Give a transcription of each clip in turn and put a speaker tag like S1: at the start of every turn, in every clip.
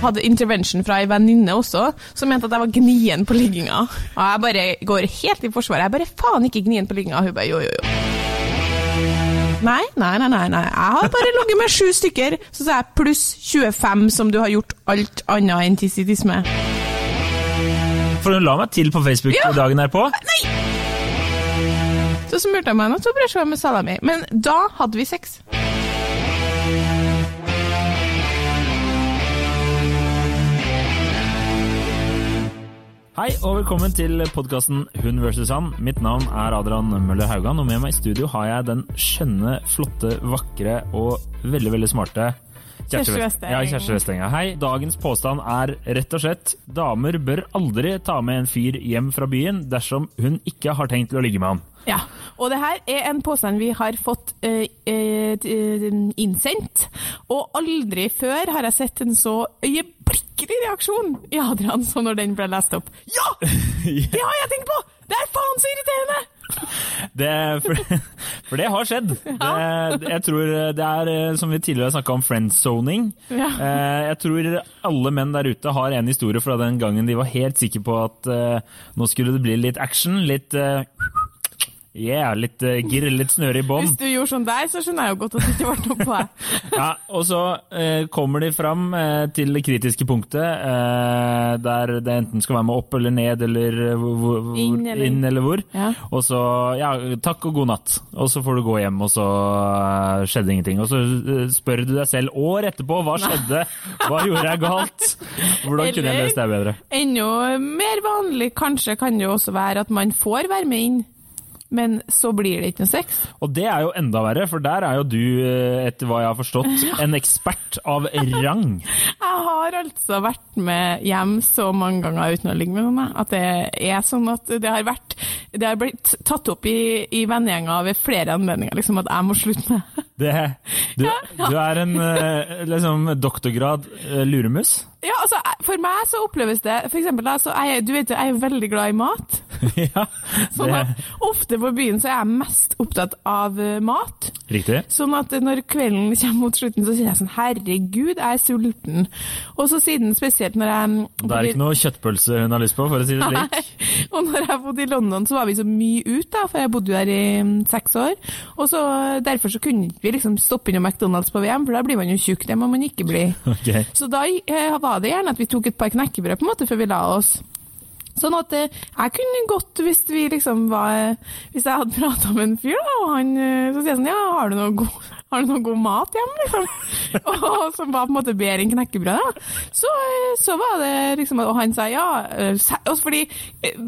S1: hadde intervention fra ei venninne også, som mente at jeg var gnien på ligginga. Og jeg bare går helt i forsvaret. Jeg bare faen ikke gnien på ligginga. Hun bare jo, jo, jo. Nei, nei, nei, nei, nei. Jeg har bare ligget med sju stykker. Så sa jeg pluss 25 som du har gjort alt annet enn tissittisme.
S2: For hun la meg til på Facebook
S1: Ja.
S2: dagen derpå.
S1: Nei! Så smurte jeg meg noe brødskiver med salami. Men da hadde vi sex.
S2: Hei og velkommen til podkasten Hun versus han. Mitt navn er Adrian Møller Haugan, og med meg i studio har jeg den skjønne, flotte, vakre og veldig, veldig smarte
S1: Kjersti Westeng.
S2: Ja. Hei. Dagens påstand er rett og slett damer bør aldri ta med en fyr hjem fra byen dersom hun ikke har tenkt til å ligge med han.
S1: Ja, og det her er en påstand vi har fått eh, eh, eh, innsendt, og aldri før har jeg sett en så øyeblikkelig reaksjon i Adrian som når den ble lest opp. Ja! Det har jeg tenkt på! Det er faen så irriterende!
S2: Det, for, for det har skjedd. Det, jeg tror det er, eh, som vi tidligere snakka om, friendzoning.
S1: Ja.
S2: Eh, Jeg tror alle menn der ute har en historie fra den gangen de var helt sikre på at eh, nå skulle det bli litt action, litt Yeah, litt uh, girr, litt snøre i bånd.
S1: Hvis du gjorde sånn der, så skjønner jeg jo godt at det ikke ble noe på deg.
S2: Ja, og så uh, kommer de fram uh, til det kritiske punktet, uh, der det enten skal være med opp eller ned, eller eh, hvor,
S1: Inn eller-
S2: inn eller hvor.
S1: Ja.
S2: Og så ja, takk og god natt, og så får du gå hjem, og så eh, skjedde ingenting. Og så eh, spør du deg selv år etterpå hva skjedde, hva gjorde jeg galt? Hvordan kunne jeg løst det bedre?
S1: Enda mer vanlig kanskje kan det jo også være at man får være med inn, men så blir det ikke noe sex.
S2: Og det er jo enda verre, for der er jo du, eh, etter hva jeg har forstått, en ekspert av rang.
S1: Jeg har altså vært med hjem så mange ganger uten å ligge med noen, at det er sånn at det har vært Det har blitt tatt opp i, i vennegjenger ved flere anledninger, liksom at jeg må slutte med
S2: Det, du, du er en eh, liksom doktorgrad eh, luremus.
S1: Ja, altså, for meg så oppleves det For eksempel, altså, jeg, du vet, jeg er veldig glad i mat.
S2: ja,
S1: Sånn at ofte på byen så er jeg mest opptatt av eh, mat.
S2: riktig.
S1: Sånn at når kvelden kommer mot slutten, så kjenner jeg sånn Herregud, jeg er sulten. Og så siden spesielt når jeg
S2: Det er ikke noe kjøttpølse hun har lyst på, for å si det slik.
S1: Og når jeg bodde i London, så var vi så mye ute, da, for jeg bodde jo her i mm, seks år. Og så Derfor så kunne vi liksom stoppe innom McDonald's på VM, for da blir man jo tjukk. Det må man ikke bli.
S2: Okay.
S1: Så da eh, var det gjerne at vi tok et par knekkebrød på en måte før vi la oss. Sånn at eh, jeg kunne godt, hvis vi liksom var Hvis jeg hadde prata med en fyr, da, og han eh, så sier jeg sånn Ja, har du noe god, har du noe god mat hjemme, liksom? og som var på en måte bedre enn knekkebrød, da. Så, eh, så var det liksom Og han sa ja. Også fordi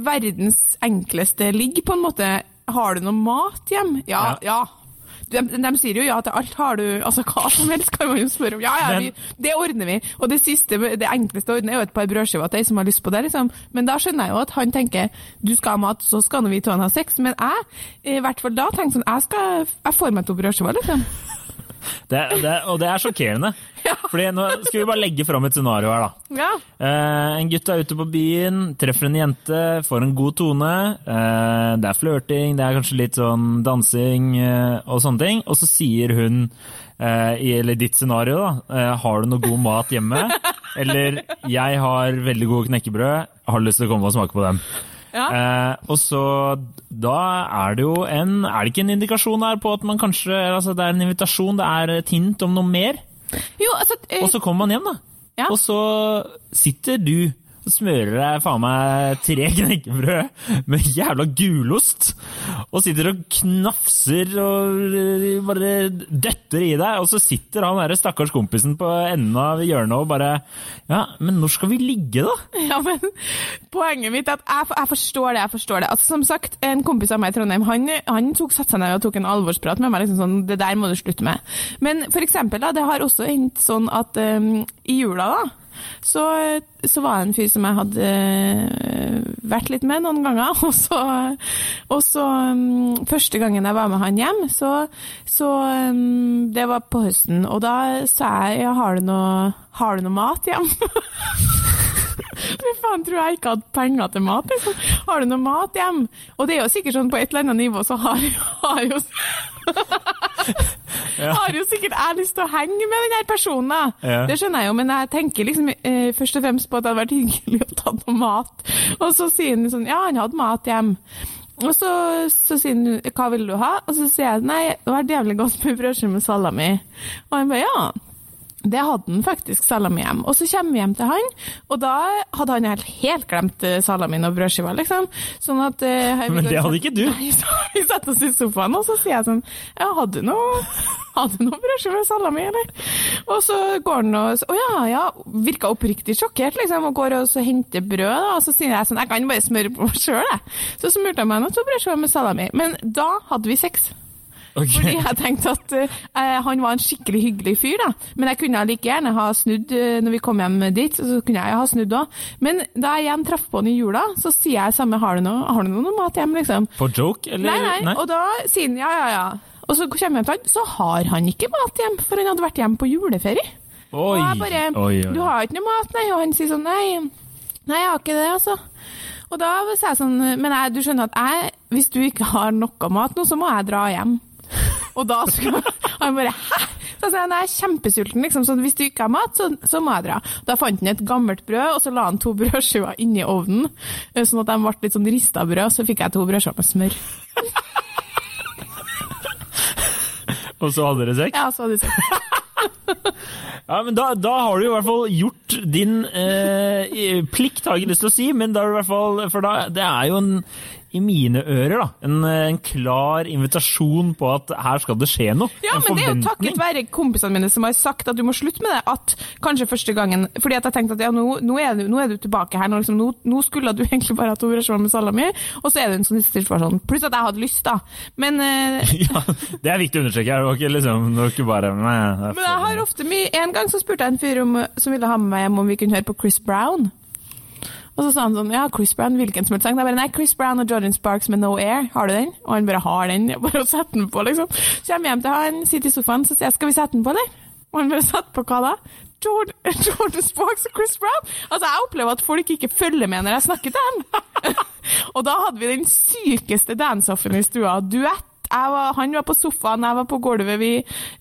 S1: verdens enkleste ligg, på en måte. Har du noe mat hjemme? Ja, ja. De, de sier jo ja til alt. Har du Altså hva som helst kan man jo spørre om. Ja, ja, vi, det ordner vi. Og det siste, det enkleste å ordne er jo et par brødskiver til ei som har lyst på det, liksom. Men da skjønner jeg jo at han tenker du skal ha mat, så skal nå vi to ha sex. Men jeg, i hvert fall da, tenker sånn jeg skal Jeg får meg to brødskiver, liksom.
S2: Det, det, og det er sjokkerende.
S1: Ja.
S2: Fordi nå skal vi bare legge fram et scenario her, da.
S1: Ja.
S2: Eh, en gutt er ute på byen, treffer en jente, får en god tone. Eh, det er flørting, det er kanskje litt sånn dansing eh, og sånne ting. Og så sier hun, eh, i eller ditt scenario, da, eh, har du noe god mat hjemme? Eller jeg har veldig gode knekkebrød, har lyst til å komme og smake på dem?
S1: Ja.
S2: Eh, og så da er det jo en Er det ikke en indikasjon der på at man kanskje altså Det er en invitasjon, det er et hint om noe mer?
S1: Jo, altså øh,
S2: Og så kommer man hjem, da.
S1: Ja.
S2: Og så sitter du og smører jeg faen meg tre knekkebrød med jævla gulost. Og sitter og knafser og eh, bare døtter i deg. Og så sitter han derre stakkars kompisen på enden av hjørnet og bare Ja, men når skal vi ligge, da?
S1: Ja, men poenget mitt er at jeg, jeg forstår det, jeg forstår det. Altså, som sagt, en kompis av meg i Trondheim, han, han tok satte seg ned og tok en alvorsprat med meg. liksom sånn, Det der må du slutte med. Men for eksempel, da, det har også hendt sånn at um, i jula, da, så, så var det en fyr som jeg hadde øh, vært litt med noen ganger. Og så, og så um, Første gangen jeg var med han hjem, så, så um, Det var på høsten. Og da sa jeg ja, har du noe, har du noe mat hjem? Fy faen, tror jeg ikke hadde penger til mat. Liksom. Har du noe mat hjem? Og det er jo sikkert sånn på et eller annet nivå så har, har jo
S2: Ja.
S1: Har jo sikkert jeg lyst til å henge med den her personen, da.
S2: Ja.
S1: Det skjønner jeg jo, men jeg tenker liksom eh, først og fremst på at det hadde vært hyggelig å ta noe mat. Og så sier han sånn, ja, han hadde mat hjem. Og så, så sier han, hva vil du ha? Og så sier jeg, nei, det var jævlig godt med brødskive med salami. Og han bare, ja. Det hadde han faktisk salami hjem. Og så kommer vi hjem til han, og da hadde han helt, helt glemt eh, salamien og brødskiva, liksom. Sånn at uh,
S2: Men det hadde ikke du.
S1: Nei, så vi setter oss i sofaen, og så sier jeg sånn Ja, hadde du noe hadde noe brødskive og salami, eller? Og så går han og Å ja, ja. Virka oppriktig sjokkert, liksom, og går og så henter brød, da. Og så sier jeg sånn Jeg kan bare smøre på meg sjøl, jeg. Så smurte jeg meg noen to brødskiver med salami. Men da hadde vi sex.
S2: Ok.
S1: Fordi jeg tenkte at uh, han var en skikkelig hyggelig fyr, da. Men jeg kunne like gjerne ha snudd uh, når vi kom hjem dit. så kunne jeg ha snudd òg. Men da jeg igjen traff på han i jula, så sier jeg samme har du noe, har du noe mat hjem, liksom?
S2: På joke, eller?
S1: Nei, nei, Og da sier han ja, ja, ja. Og så kommer jeg hjem til han, så har han ikke mat hjem, for han hadde vært hjemme på juleferie.
S2: Oi,
S1: Og jeg bare
S2: oi, oi.
S1: Du har ikke noe mat, nei? Og han sier sånn nei, nei, jeg har ikke det, altså. Og da sa jeg sånn Men jeg, du skjønner at jeg, hvis du ikke har noe mat nå, så må jeg dra hjem. Og da skulle han bare Hæ? Så jeg sa jeg er kjempesulten, liksom, så hvis du ikke har mat, så, så må jeg dra. Da fant han et gammelt brød, og så la han to brødskiver inni ovnen, eh, sånn at de ble litt sånn rista brød. Så fikk jeg to brødskiver med smør.
S2: Og så hadde dere sex?
S1: Ja, så hadde vi sex.
S2: Ja, men da, da har du i hvert fall gjort din eh, plikt, har jeg ikke lyst til å si, men da har du i hvert fall For da, det er jo en i mine ører da, en, en klar invitasjon på at her skal det skje noe.
S1: Ja,
S2: en
S1: men det er jo takket være kompisene mine som har sagt at du må slutte med det. At kanskje første gangen Fordi at jeg tenkte at ja, nå, nå, er, du, nå er du tilbake her. Nå, liksom, nå, skulle du egentlig bare hatt operasjon med salami, og så er det en sånn situasjon. Pluss at jeg hadde lyst, da. Men, uh...
S2: Ja, det er viktig å understreke. Det var ikke liksom, det var ikke bare nei, jeg
S1: men jeg har ofte mye En gang så spurte jeg en fyr om, som ville ha med meg hjem om vi kunne høre på Chris Brown. Og så sa han sånn Ja, Chris Brown, hvilken som helst sang? Jeg bare Nei, Chris Brown og Jordan Sparks med No Air. Har du den? Og han bare har den. Jeg bare setter den på, liksom. Så kommer hjem til han, sitter i sofaen, så sier jeg skal vi sette den på, eller? Og han bare setter på hva da? Jordan, Jordan Sparks og Chris Brown? Altså, jeg opplever at folk ikke følger med når jeg snakker til dem. og da hadde vi den sykeste dance-offen i stua. Duett. Var, han var på sofaen, jeg var på gulvet. Vi,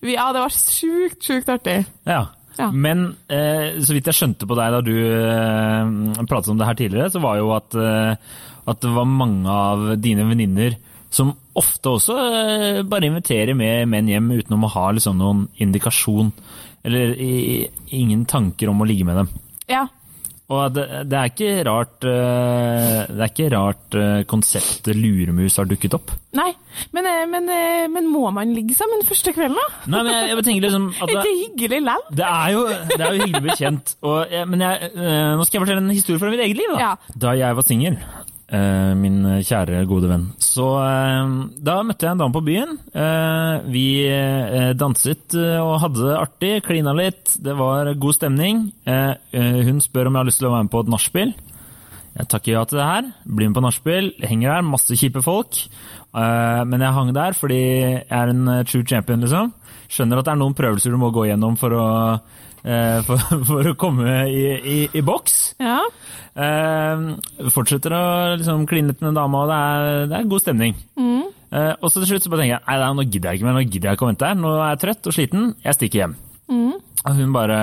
S1: vi, ja, det var sjukt, sjukt artig.
S2: Ja.
S1: Ja.
S2: Men eh, så vidt jeg skjønte på deg da du eh, pratet om det her tidligere, så var jo at, eh, at det var mange av dine venninner som ofte også eh, bare inviterer med menn hjem utenom å ha liksom noen indikasjon, eller i, ingen tanker om å ligge med dem.
S1: Ja.
S2: Og det, det er ikke rart eh, Det er ikke rart eh, konseptet luremus har dukket opp.
S1: Nei, men, eh, men, men må man ligge sammen første kvelden, da?
S2: Nei, men jeg, jeg tenker liksom at det,
S1: hyggelig land?
S2: Det er jo, det er jo hyggelig å bli kjent. Og, men jeg, nå skal jeg fortelle en historie fra mitt eget liv. Da,
S1: Ja.
S2: da jeg var singel, min kjære, gode venn, så eh, da møtte jeg en dame på byen. Eh, vi eh, danset eh, og hadde det artig, klina litt. Det var god stemning. Eh, eh, hun spør om jeg har lyst til å være med på et nachspiel. Jeg takker ja til det her. Blir med på nachspiel. Henger der, masse kjipe folk. Eh, men jeg hang der fordi jeg er en eh, true champion, liksom. Skjønner at det er noen prøvelser du må gå gjennom for å, eh, for, for å komme i, i, i boks.
S1: Ja.
S2: Eh, fortsetter å liksom kline med en dama, og det er, det er god stemning. Eh, og så til slutt så bare tenker jeg nei, nei, nå gidder jeg ikke mer, nå gidder jeg ikke å vente her. Nå er jeg trøtt og sliten, jeg stikker hjem. Og hun bare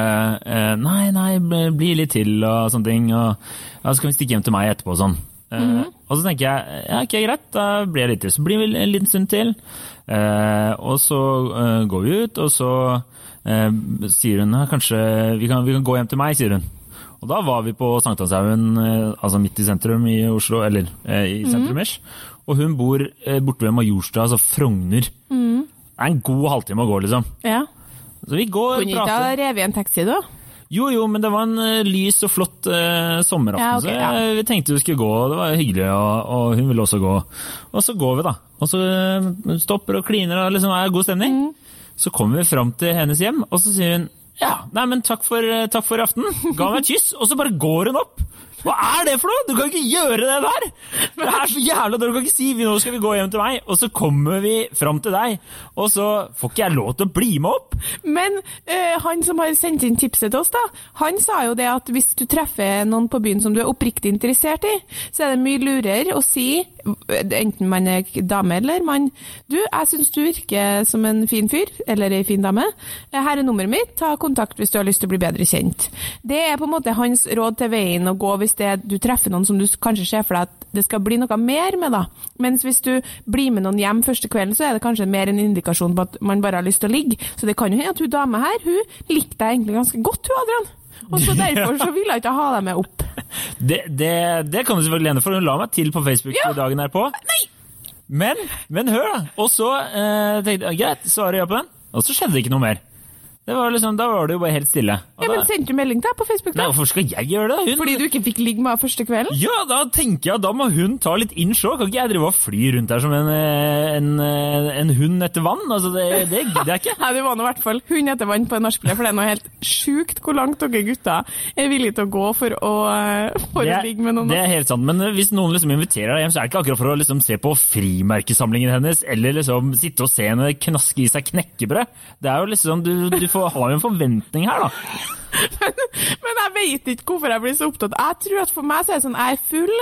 S2: eh, Nei, nei, bli- litt til og sånne ting. Og ja, så kan vi stikke hjem til meg etterpå og sånn. Eh, Og så tenker jeg ja, ok, greit, da blir jeg litt til. Så blir vi en liten stund til. Eh, og så eh, går vi ut, og så eh, sier hun kanskje vi kan, vi kan gå hjem til meg, sier hun. Og da var vi på Sankthanshaugen, eh, altså midt i sentrum i Oslo, eller eh, i sentrum-ish. Og hun bor eh, borte ved Majorstua, altså Frogner. Det er en god halvtime å gå, liksom.
S1: ja.
S2: Så vi går og prater.
S1: Kunne ikke ha revet en taxi, da?
S2: Jo, jo, men det var en eh, lys og flott eh, sommeraften,
S1: Ja, okay,
S2: så
S1: ja.
S2: jeg, vi tenkte vi skulle gå, og det var hyggelig, og, og hun ville også gå. Og så går vi, da. Og så eh, stopper og kliner og liksom er god stemning.
S1: Mm.
S2: Så kommer vi fram til hennes hjem, og så sier hun ja, nei, men takk for, eh, takk for aften. Ga meg et kyss, og så bare går hun opp. Hva er det for noe?! Du kan ikke gjøre det der! Det er så jævla dårlig. Du kan ikke si nå skal vi gå hjem til meg, og så kommer vi fram til deg, og så får ikke jeg lov til å bli med opp!
S1: Men øh, han som har sendt inn tipset til oss, da, han sa jo det at hvis du treffer noen på byen som du er oppriktig interessert i, så er det mye lurere å si, enten man er dame eller mann, du, jeg syns du virker som en fin fyr, eller ei fin dame. Her er nummeret mitt, ta kontakt hvis du har lyst til å bli bedre kjent. Det er på en måte hans råd til veien å gå hvis det, du treffer noen som du kanskje ser for deg at det skal bli noe mer med, da. Mens hvis du blir med noen hjem første kvelden, så er det kanskje mer en indikasjon på at man bare har lyst til å ligge. Så det kan jo hende at hun dame her, hun likte deg egentlig ganske godt, hun Adrian. Og så derfor så ville hun ikke ha deg med opp.
S2: Det, det, det kan du selvfølgelig hende, for hun la meg til på Facebook
S1: Ja.
S2: dagen derpå. Men, men hør, da! Og så eh, tenkte jeg greit, svarer jeg på den, og så skjedde det ikke noe mer. Det var liksom, Da var det jo bare helt stille. Og
S1: Ja, men Sendte du melding til deg på Facebook?
S2: nei,
S1: da?
S2: hvorfor skal jeg gjøre det? Hun,
S1: Fordi du ikke fikk ligge med henne første kvelden?
S2: Ja, da tenker jeg da må hun ta litt innsjå. Kan ikke jeg drive og fly rundt her som en, eh, en, eh, en hund etter vann? Altså, det, det gidder jeg ikke.
S1: Nei, det var nå i hvert fall hund etter vann på nachspielet, for det er noe helt sjukt hvor langt dere gutter er villige til å gå for å, eh, for
S2: Det
S1: å ligge med noen.
S2: det er helt sant, men hvis noen liksom inviterer deg hjem, så er det ikke akkurat for å liksom se på frimerkesamlingen hennes, eller liksom sitte og se henne knaske i seg knekkebrød. Det er jo liksom, Du, du får, har jo en forventning her, da.
S1: Men jeg vet ikke hvorfor jeg blir så opptatt. Jeg tror at for meg så er det sånn, jeg er full,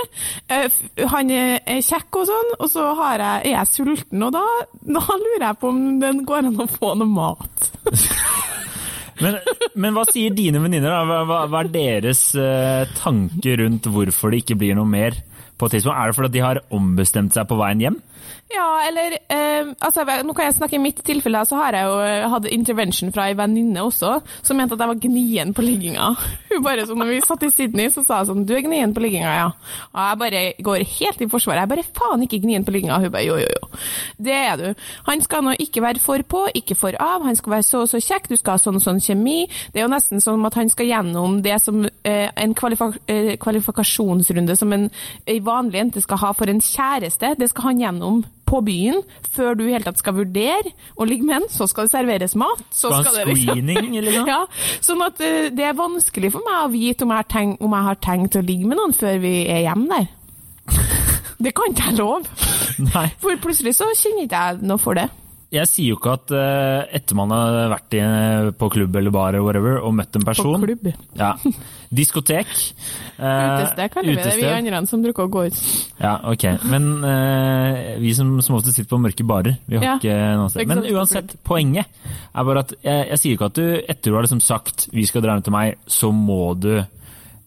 S1: eh, han er kjekk og sånn, og så har jeg, er jeg sulten, og da, da lurer jeg på om det går an å få noe mat.
S2: Men, men hva sier dine venninner? da? Hva, hva er deres eh, tanke rundt hvorfor det ikke blir noe mer på et tidspunkt? Er det fordi de har ombestemt seg på veien hjem?
S1: Ja, eller eh, altså, Nå kan jeg snakke i mitt tilfelle, så har jeg jo eh, hatt intervention fra ei venninne også, som mente at jeg var gnien på ligginga. Hun bare sånn, når vi satt i Sydney, så sa hun sånn Du er gnien på ligginga, ja. Og jeg bare går helt i forsvaret. Jeg bare faen ikke gnien på ligginga. Hun bare jo, jo, jo. Det er du. Han skal nå ikke være for på, ikke for av. Han skal være så og så kjekk, du skal ha sånn og sånn kjemi. Det er jo nesten som at han skal gjennom det som eh, en kvalifa eh, kvalifikasjonsrunde som en, en vanlig jente skal ha for en kjæreste. Det skal han gjennom på byen, før du i hele tatt skal vurdere å ligge med en. Så skal det serveres mat. Så
S2: Skal
S1: det screening,
S2: screening, noe?
S1: Ja, sånn at uh, det er vanskelig for meg å vite om jeg, har tenkt, om jeg har tenkt å ligge med noen før vi er hjemme der. Det kan ikke jeg love.
S2: Nei.
S1: For plutselig så kjenner ikke jeg noe for det.
S2: Jeg sier jo ikke at eh, etter man har vært i, på klubb eller bar eller whatever, og møtt en person På
S1: klubb.
S2: Ja. Diskotek. eh,
S1: Utested kaller vi det, vi andre som bruker å gå ut.
S2: Ja, ok. Men uh, vi som, som ofte sitter på mørke barer, vi har
S1: Ja.
S2: ikke noe sted. Men uansett, poenget er bare at jeg, jeg sier ikke at du, etter du har liksom sagt 'vi skal dra ned til meg', så må du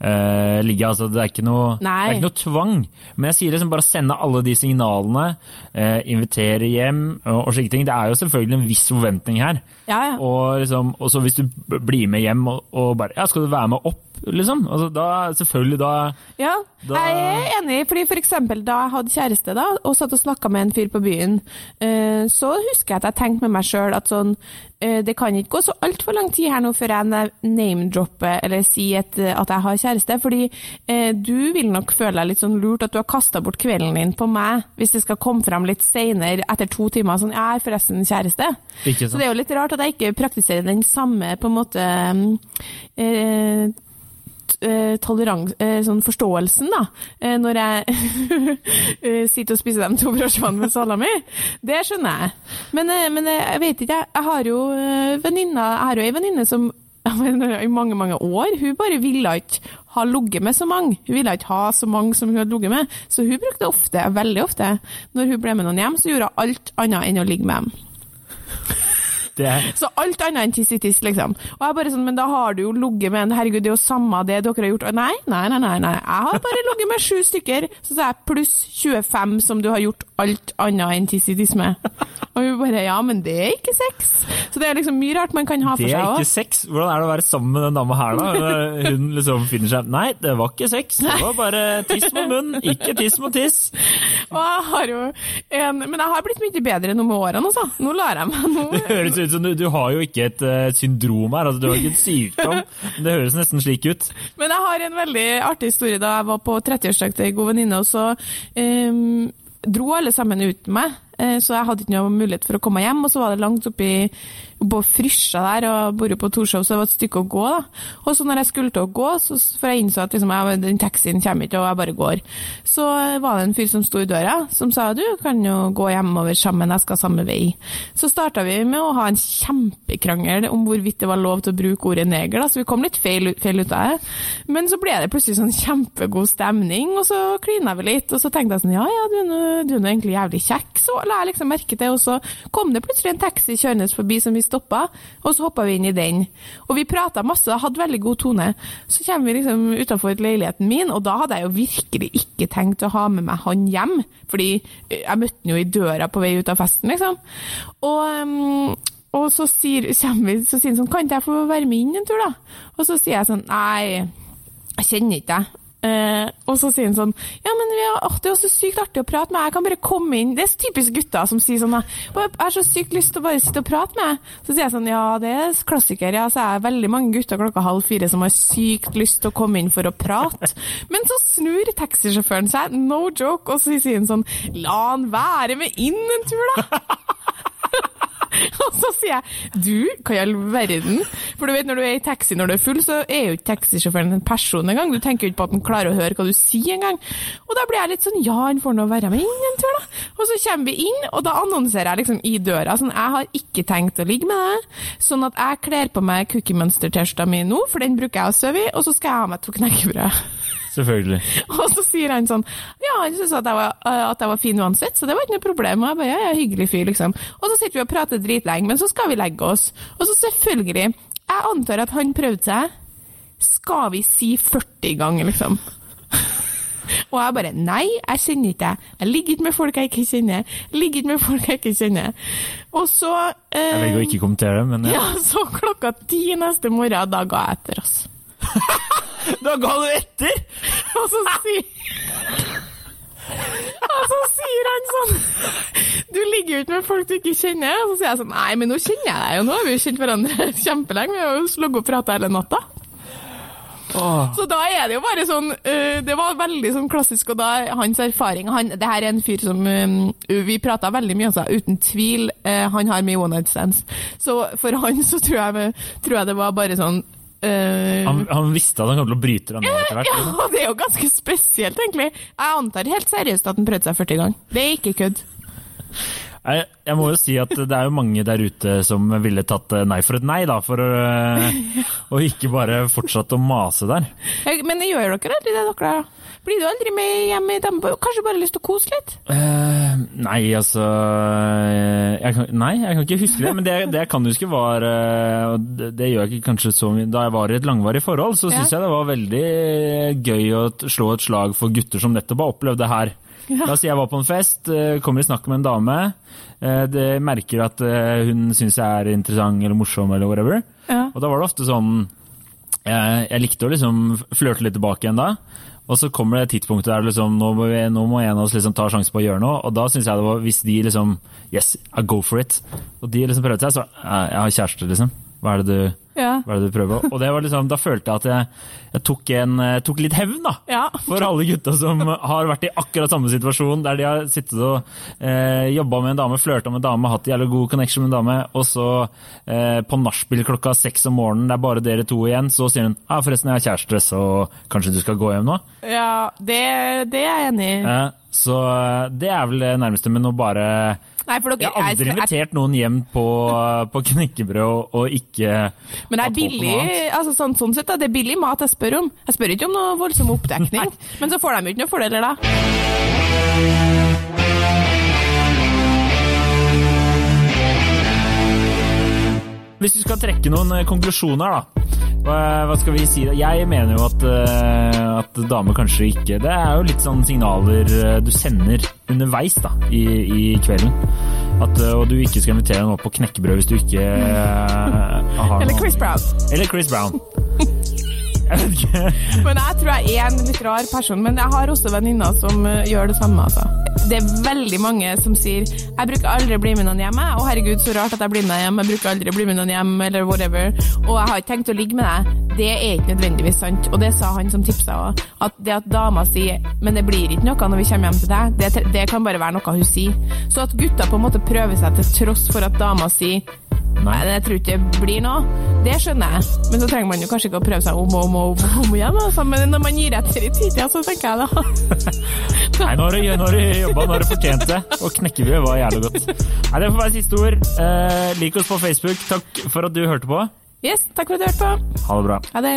S2: eh, ligge. Altså, det er noe, det er ikke noe tvang. Men jeg sier liksom bare sende alle de signalene, Uh, invitere hjem og, og slike ting. Det er jo selvfølgelig en viss forventning her.
S1: Ja, ja.
S2: Og, liksom, og så hvis du blir med hjem og, og bare Ja, skal du være med opp, liksom? Altså, da, selvfølgelig, da
S1: Ja,
S2: Da-
S1: jeg er enig, fordi for eksempel da jeg hadde kjæreste da, og satt og snakka med en fyr på byen, eh, så husker jeg at jeg tenkte med meg sjøl at sånn, eh, det kan ikke gå så altfor lang tid her nå før jeg na- name-dropper eller sier at, at jeg har kjæreste, fordi eh, du vil nok føle deg litt sånn lurt at du har kasta bort kvelden din på meg, hvis det skal komme frem litt seinere, etter to timer, sånn, jeg er forresten kjæreste. Så det er jo litt rart at jeg ikke praktiserer den samme på en måte eh, t- eh, eh, sånn forståelsen, da, eh, når jeg eh, sitter og spiser de to brødskivene med salami. Det skjønner jeg. Men, eh, men jeg vet ikke. Jeg har jo venninna jeg har jo ei venninne som i mange, mange år, hun bare ville ikke ha ligget med så mange. Hun ville ikke ha så mange som hun hadde ligget med. Så hun brukte ofte, veldig ofte, når hun ble med noen hjem, så gjorde hun alt annet enn å ligge med dem.
S2: Det
S1: Så alt annet enn tiss-i-tiss, liksom. Og jeg bare sånn, men da har du jo ligget med en, herregud, det er jo samme det dere har gjort. Og nei, nei, nei, nei, nei. jeg har bare ligget med sju stykker, så sa jeg pluss 25 som du har gjort alt annet enn tiss-i-tiss med. Og hun bare, ja, men det er ikke sex. Så det er liksom mye rart man kan ha for seg.
S2: det er ikke
S1: òg.
S2: sex. Hvordan er det å være sammen med den dama her, da? Hun liksom finner seg Nei, det var ikke sex. Det var bare tiss mot munn, ikke tiss mot tiss.
S1: Og jeg har jo en, men jeg har blitt mye bedre nå med årene, altså. Nå lar jeg meg nå.
S2: Det høres ut som du, du har jo ikke et uh, syndrom her, altså du har ikke et sykdom. Men det høres nesten slik ut.
S1: Men jeg har en veldig artig historie da jeg var på 30-årsdag til ei god venninne, og så ehm, dro alle sammen ut med meg. Eh, så jeg hadde ikke noe mulighet for å komme hjem. Og så var det langt oppi på Frysja der, og bor jo på Torshov, så det var et stykke å gå. da. Og så når jeg skulle til å gå, så, for jeg innså at liksom, jeg, den taxien kommer ikke, og jeg bare går, så var det en fyr som sto i døra, som sa du kan jo gå hjemover sammen, jeg skal samme vei. Så starta vi med å ha en kjempekrangel om hvorvidt det var lov til å bruke ordet neger, så vi kom litt feil, feil ut av det. Men så ble det plutselig sånn kjempegod stemning, og så klina vi litt, og så tenkte jeg sånn ja ja, du du er nå egentlig jævlig kjekk, så la jeg liksom merke til, og så kom det plutselig en taxi kjørende forbi som vi stoppa, og så hoppa vi inn i den. Og vi prata masse, hadde veldig god tone. Så kommer vi liksom utafor leiligheten min, og da hadde jeg jo virkelig ikke tenkt å ha med meg han hjem, fordi jeg møtte han jo i døra på vei ut av festen, liksom. Og, um, og så sier, vi, så sånn, kan ikke jeg få være med inn en tur, da? Og så sier jeg sånn, nei, jeg kjenner ikke deg. Uh, og så sier han sånn Ja, men har, oh, det er så sykt artig å prate med, jeg kan bare komme inn. Det er typisk gutter som sier sånn Jeg har så sykt lyst til å bare sitte og prate med. Så sier jeg sånn Ja, det er klassiker. Ja, så er det veldig mange gutter klokka halv fire som har sykt lyst til å komme inn for å prate. Men så snur taxisjåføren seg, no joke, og så sier han sånn La han være med inn en tur, da! Og så sier jeg du, hva i all verden? For du vet når du er i taxi når du er full, så er jo ikke taxisjåføren en person engang. Du tenker jo ikke på at han klarer å høre hva du sier engang. Og da blir jeg litt sånn ja, han får nå være med inn en tur, da. Og så kommer vi inn, og da annonserer jeg liksom i døra sånn jeg har ikke tenkt å ligge med deg, sånn at jeg kler på meg Cookie Monster-T-skjorta mi nå, for den bruker jeg å sove i, og så skal jeg ha meg to knekkebrød.
S2: Selvfølgelig.
S1: Og så sier han sånn Ja, han syntes at, jeg var, at jeg var fin uansett, så det var ikke noe problem. Og jeg bare ja, ja, hyggelig fyr, liksom. Og så sitter vi og prater dritlenge, men så skal vi legge oss. Og så selvfølgelig Jeg antar at han prøvde seg. Skal vi si 40 ganger, liksom? Og jeg bare Nei, jeg kjenner ikke deg. Jeg ligger ikke med folk jeg ikke kjenner. Jeg ligger ikke med folk jeg ikke kjenner. Og så eh,
S2: Jeg velger å ikke kommentere det, men
S1: ja. ja. Så klokka ti neste morgen, da ga jeg etter, altså.
S2: Da ga du etter?!
S1: Og så sier Og så sier han sånn Du ligger ikke med folk du ikke kjenner. Og så sier jeg sånn Nei, men nå kjenner jeg deg jo, nå har vi jo kjent hverandre kjempelenge. Vi har jo slått og prata hele natta. Oh. Så da er det jo bare sånn uh, Det var veldig sånn klassisk, og da hans erfaring han, Det her er en fyr som um, Vi prata veldig mye, altså. Uten tvil. Uh, han har mye one night stands. Så for han så tror jeg, tror jeg det var bare sånn
S2: Uh, han, han, visste at han kom til å bryte deg ned etter hvert?
S1: Ja, det er jo ganske spesielt, egentlig. Jeg antar helt seriøst at han prøvde seg 40 ganger. Det er ikke kødd.
S2: Jeg, jeg, må jo si at det er jo mange der ute som ville tatt eh, nei for et nei, da. For å, ikke bare fortsatt å mase der.
S1: Men gjør dere aldri det, dere? Blir du aldri med hjem i dem? Kanskje bare lyst til å kose litt?
S2: Uh, nei, altså jeg kan, Nei, jeg kan ikke huske det. Men det, det jeg kan huske, var det, det, gjør jeg ikke kanskje så mye Da jeg var i et langvarig forhold, så syns ja. jeg det var veldig gøy å slå et slag for gutter som nettopp har opplevd det her. Ja. La oss si jeg var på en fest, kommer i snakk med en dame. Det merker at hun syns jeg er interessant eller morsom eller whatever. Ja. Og da var det ofte sånn jeg, jeg likte å liksom flørte litt tilbake igjen da. Og så kommer det tidspunktet der liksom, nå må, vi, nå må en av oss liksom ta sjansen på å gjøre noe. Og da syns jeg det var Hvis de liksom Yes, I go for it. Og de liksom prøvde seg, så Jeg har kjæreste, liksom. Hva er det du ja. Hva er det du prøver Og det var liksom, Da følte jeg at jeg, jeg tok, en, tok, litt hevn da, ja. for alle gutta som har vært i akkurat samme situasjon, der de har sittet og eh, jobba med en dame, flørta med en dame, hatt jævlig god connection med en dame, og så eh, på nachspiel klokka seks om morgenen, det er bare dere to igjen, så sier hun ja, forresten, jeg har kjæreste, så kanskje du skal gå hjem nå?
S1: Ja, det, det er jeg enig i.
S2: Eh, så det er vel det nærmeste, men å bare Nei, dere, jeg har aldri invitert noen hjem på, på knekkebrød og, og, ikke
S1: Men det er billig altså sånn, sånn sett, da, det er billig mat jeg spør om. Jeg spør ikke om noe voldsom oppdekning, men så får de jo ikke noen fordeler da.
S2: Hvis du skal trekke noen eh, konklusjoner, da. Hva, skal vi si? Jeg mener jo at, uh, at damer kanskje ikke Det er jo litt sånn signaler eh, du sender underveis da, i, i kvelden. At, uh, og du ikke skal invitere noen opp på knekkebrød hvis du ikke uh,
S1: har Eller Chris Brown.
S2: Eller Chris Brown.
S1: Men jeg tror jeg er en litt rar person, men jeg har også venninner som eh, gjør det samme. Altså. Det er veldig mange som sier 'jeg bruker aldri å bli med noen hjemme', og herregud, så rart at jeg blir med hjem', 'jeg bruker aldri å bli med noen hjem', eller whatever. Og jeg har ikke tenkt å ligge med deg. Det er ikke nødvendigvis sant. Og det sa han som tipsa òg. At det at dama sier 'men det blir ikke noe når vi kommer hjem til deg', det, det kan bare være noe hun sier. Så at gutta på en måte prøver seg til tross for at dama sier Nei, jeg tror ikke det blir noe. Det skjønner jeg. Men så trenger man jo kanskje ikke å prøve seg om og om og om, om igjen. Altså. Men når man gir etter i tida, så tenker jeg da
S2: Nei, nå har du, nå har du jobba, nå har du fortjent det. Og knekkebrød var jævlig godt. Nei, Det får være siste ord. Eh, lik oss på Facebook. Takk for at du hørte på.
S1: Yes, takk for at du hørte på.
S2: Ha det bra.
S1: Ha det.